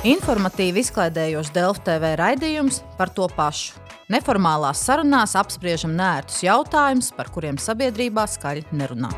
Informatīvi izklaidējošs Delfu TV raidījums par to pašu. Neformālās sarunās apspriežam nērtus jautājumus, par kuriem sabiedrībā skaļi nerunā.